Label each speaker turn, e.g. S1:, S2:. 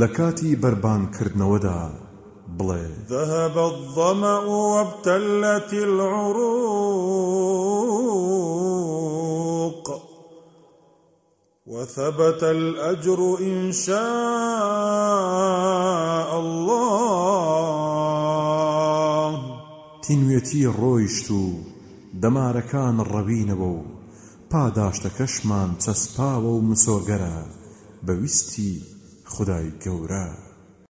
S1: لە کاتی بەربانکردنەوەدا بڵێ
S2: ذهب الظمأ وابتلت العروق وثبت الأجر إن شاء الله
S1: تینوێتی ڕۆیشت و دەمارەکان ڕەوینەوە و پاداشتەکەشمان چەسپاوە و مسۆگەرە بەویستی خدای گەورە